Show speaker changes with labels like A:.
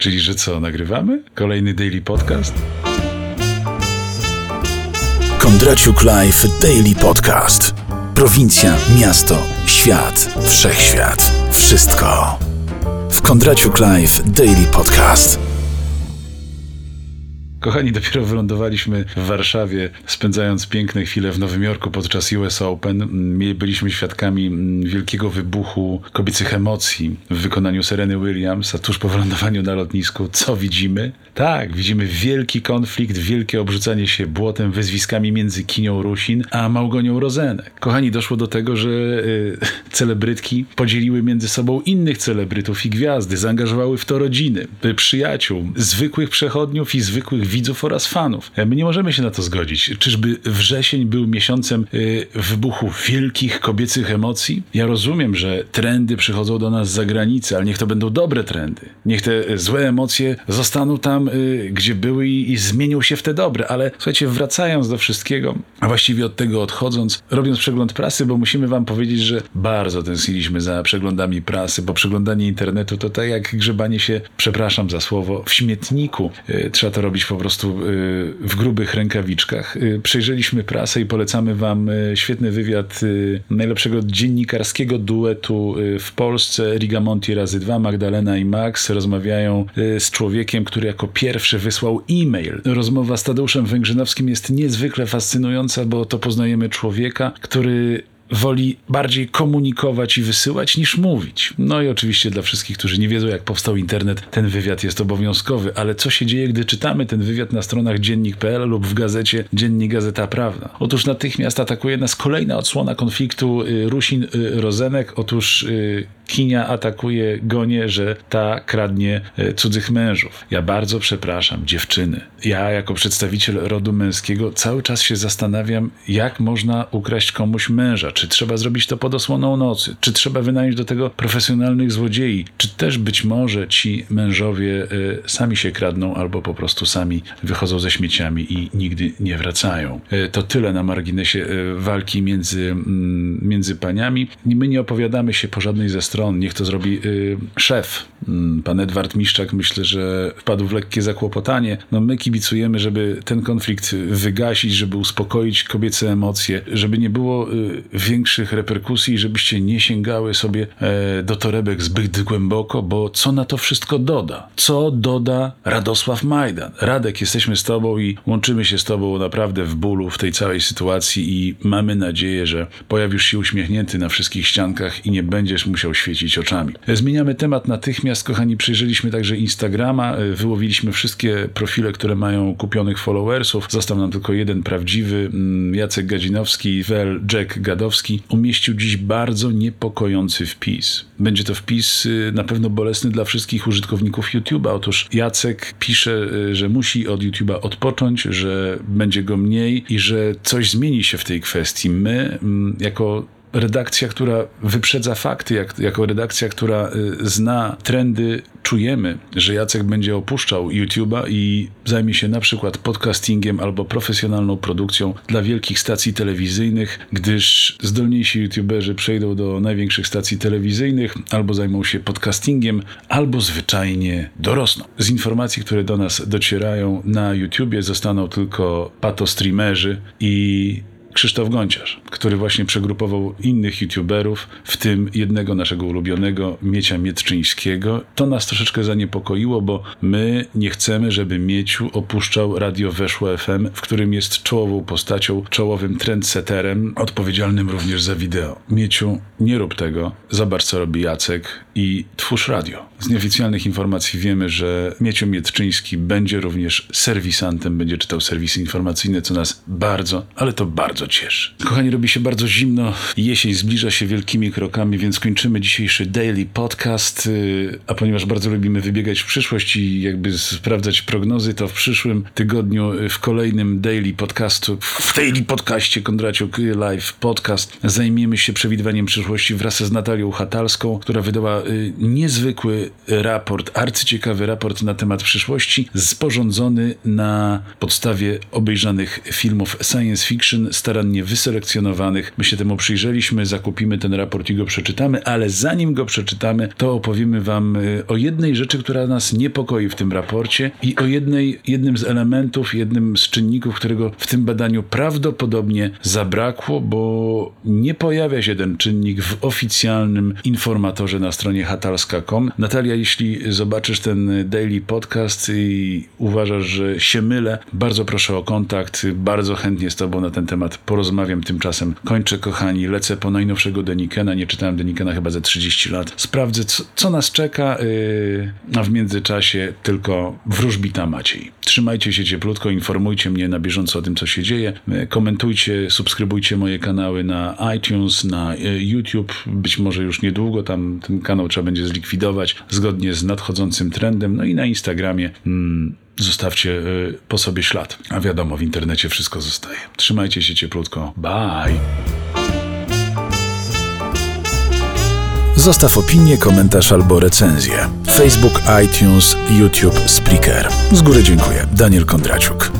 A: Czyli, że co, nagrywamy? Kolejny daily podcast?
B: Kondraciuk Live Daily Podcast. Prowincja, miasto, świat, wszechświat. Wszystko. W Kondraciuk Live Daily Podcast.
A: Kochani, dopiero wylądowaliśmy w Warszawie, spędzając piękne chwile w Nowym Jorku podczas US Open. Byliśmy świadkami wielkiego wybuchu kobiecych emocji w wykonaniu Sereny Williams, a tuż po wylądowaniu na lotnisku, co widzimy? Tak, widzimy wielki konflikt, wielkie obrzucanie się błotem, wyzwiskami między Kinią Rusin a Małgonią Rozenek. Kochani, doszło do tego, że y, celebrytki podzieliły między sobą innych celebrytów i gwiazdy, zaangażowały w to rodziny, przyjaciół, zwykłych przechodniów i zwykłych widzów oraz fanów. E, my nie możemy się na to zgodzić. Czyżby wrzesień był miesiącem y, wybuchu wielkich kobiecych emocji? Ja rozumiem, że trendy przychodzą do nas z zagranicy, ale niech to będą dobre trendy. Niech te złe emocje zostaną tam, gdzie były i, zmienią się w te dobre. Ale słuchajcie, wracając do wszystkiego, a właściwie od tego odchodząc, robiąc przegląd prasy, bo musimy wam powiedzieć, że bardzo tęskniliśmy za przeglądami prasy, bo przeglądanie internetu to tak jak grzebanie się, przepraszam za słowo, w śmietniku. Trzeba to robić po prostu y, w grubych rękawiczkach. Y, przejrzeliśmy prasę i polecamy wam y, świetny wywiad najlepszego dziennikarskiego duetu w Polsce. Rigamonti razy dwa, Magdalena i Max rozmawiają z człowiekiem, który jako pierwszy wysłał e-mail. Rozmowa z Tadeuszem Węgrzynowskim jest niezwykle fascynująca, bo to poznajemy człowieka, który woli bardziej komunikować i wysyłać niż mówić. No i oczywiście dla wszystkich, którzy nie wiedzą, jak powstał internet, ten wywiad jest obowiązkowy, ale co się dzieje, gdy czytamy ten wywiad na stronach dziennik.pl lub w gazecie Dziennik Gazeta Prawna? Otóż natychmiast atakuje nas kolejna odsłona konfliktu y, Rusin-Rozenek. Otóż y, Kinia atakuje Gonie, że ta kradnie y, cudzych mężów. Ja bardzo przepraszam, dziewczyny. Ja jako przedstawiciel rodu męskiego cały czas się zastanawiam, jak można ukraść komuś męża czy trzeba zrobić to pod osłoną nocy? Czy trzeba wynająć do tego profesjonalnych złodziei? Czy też być może ci mężowie y, sami się kradną albo po prostu sami wychodzą ze śmieciami i nigdy nie wracają? Y, to tyle na marginesie y, walki między, mm, między paniami. My nie opowiadamy się po żadnej ze stron. Niech to zrobi szef. Mm, pan Edward Miszczak myślę, że wpadł w lekkie zakłopotanie. No my kibicujemy, żeby ten konflikt wygasić, żeby uspokoić kobiece emocje, żeby nie było większych reperkusji, żebyście nie sięgały sobie e, do torebek zbyt głęboko, bo co na to wszystko doda? Co doda Radosław Majdan? Radek, jesteśmy z Tobą i łączymy się z Tobą naprawdę w bólu w tej całej sytuacji i mamy nadzieję, że pojawisz się uśmiechnięty na wszystkich ściankach i nie będziesz musiał świecić oczami. E, zmieniamy temat natychmiast, kochani, przejrzeliśmy także Instagrama, e, wyłowiliśmy wszystkie profile, które mają kupionych followersów. Został nam tylko jeden prawdziwy, mm, Jacek Gadzinowski, Wel Jack Gadowski, umieścił dziś bardzo niepokojący wpis. Będzie to wpis y, na pewno bolesny dla wszystkich użytkowników YouTube'a. Otóż Jacek pisze, y, że musi od YouTube'a odpocząć, że będzie go mniej i że coś zmieni się w tej kwestii. My, mm, jako redakcja, która wyprzedza fakty, jak, jako redakcja, która y, zna trendy, czujemy, że Jacek będzie opuszczał YouTube'a i zajmie się na przykład podcastingiem albo profesjonalną produkcją dla wielkich stacji telewizyjnych, gdyż zdolniejsi YouTuberzy przejdą do największych stacji telewizyjnych albo zajmą się podcastingiem, albo zwyczajnie dorosną. Z informacji, które do nas docierają na YouTubie zostaną tylko patostreamerzy i Krzysztof Gonciarz, który właśnie przegrupował innych youtuberów, w tym jednego naszego ulubionego, Miecia Mietczyńskiego. To nas troszeczkę zaniepokoiło, bo my nie chcemy, żeby Mieciu opuszczał Radio Weszło FM, w którym jest czołową postacią, czołowym trendseterem, odpowiedzialnym również za wideo. Mieciu, nie rób tego, zobacz co robi Jacek i twórz radio. Z nieoficjalnych informacji wiemy, że Mieciu Mietczyński będzie również serwisantem, będzie czytał serwisy informacyjne, co nas bardzo, ale to bardzo cieszy. Kochani, robi się bardzo zimno, jesień zbliża się wielkimi krokami, więc kończymy dzisiejszy daily podcast, y, a ponieważ bardzo lubimy wybiegać w przyszłość i jakby sprawdzać prognozy, to w przyszłym tygodniu y, w kolejnym daily podcastu, w daily podcaście Kondraciuk Live Podcast zajmiemy się przewidywaniem przyszłości wraz z Natalią Hatalską, która wydała y, niezwykły raport, arcyciekawy raport na temat przyszłości, sporządzony na podstawie obejrzanych filmów science fiction, starannie wyselekcjonowanych. My się temu przyjrzeliśmy, zakupimy ten raport i go przeczytamy, ale zanim go przeczytamy, to opowiemy Wam y, o jednej rzeczy, która nas niepokoi w tym raporcie i o jednej, jednym z elementów, jednym z czynników, którego w tym badaniu prawdopodobnie zabrakło, bo nie pojawia się ten czynnik w oficjalnym informatorze na stronie hatalska.com. Natalia, jeśli zobaczysz ten daily podcast i uważasz, że się mylę, bardzo proszę o kontakt. Bardzo chętnie z Tobą na ten temat porozmawiam. Tymczasem kończę, kochani, lecę po najnowszego Denikena. Nie czytałem Denikena chyba za 30 lat. Sprawdzę, co, co nas czeka, yy, a w międzyczasie tylko wróżbita Maciej. Trzymajcie się cieplutko, informujcie mnie na bieżąco o tym, co się dzieje. Yy, Komentujcie, subskrybujcie moje kanały na iTunes, na yy, YouTube. Być może już niedługo tam ten kanał trzeba będzie zlikwidować zgodnie z nadchodzącym trendem. No i na Instagramie. Mm, Zostawcie y, po sobie ślad. A wiadomo, w internecie wszystko zostaje. Trzymajcie się cieplutko. Bye.
B: Zostaw opinię, komentarz albo recenzję. Facebook, iTunes, YouTube, Spreaker. Z góry dziękuję. Daniel Kondraciuk.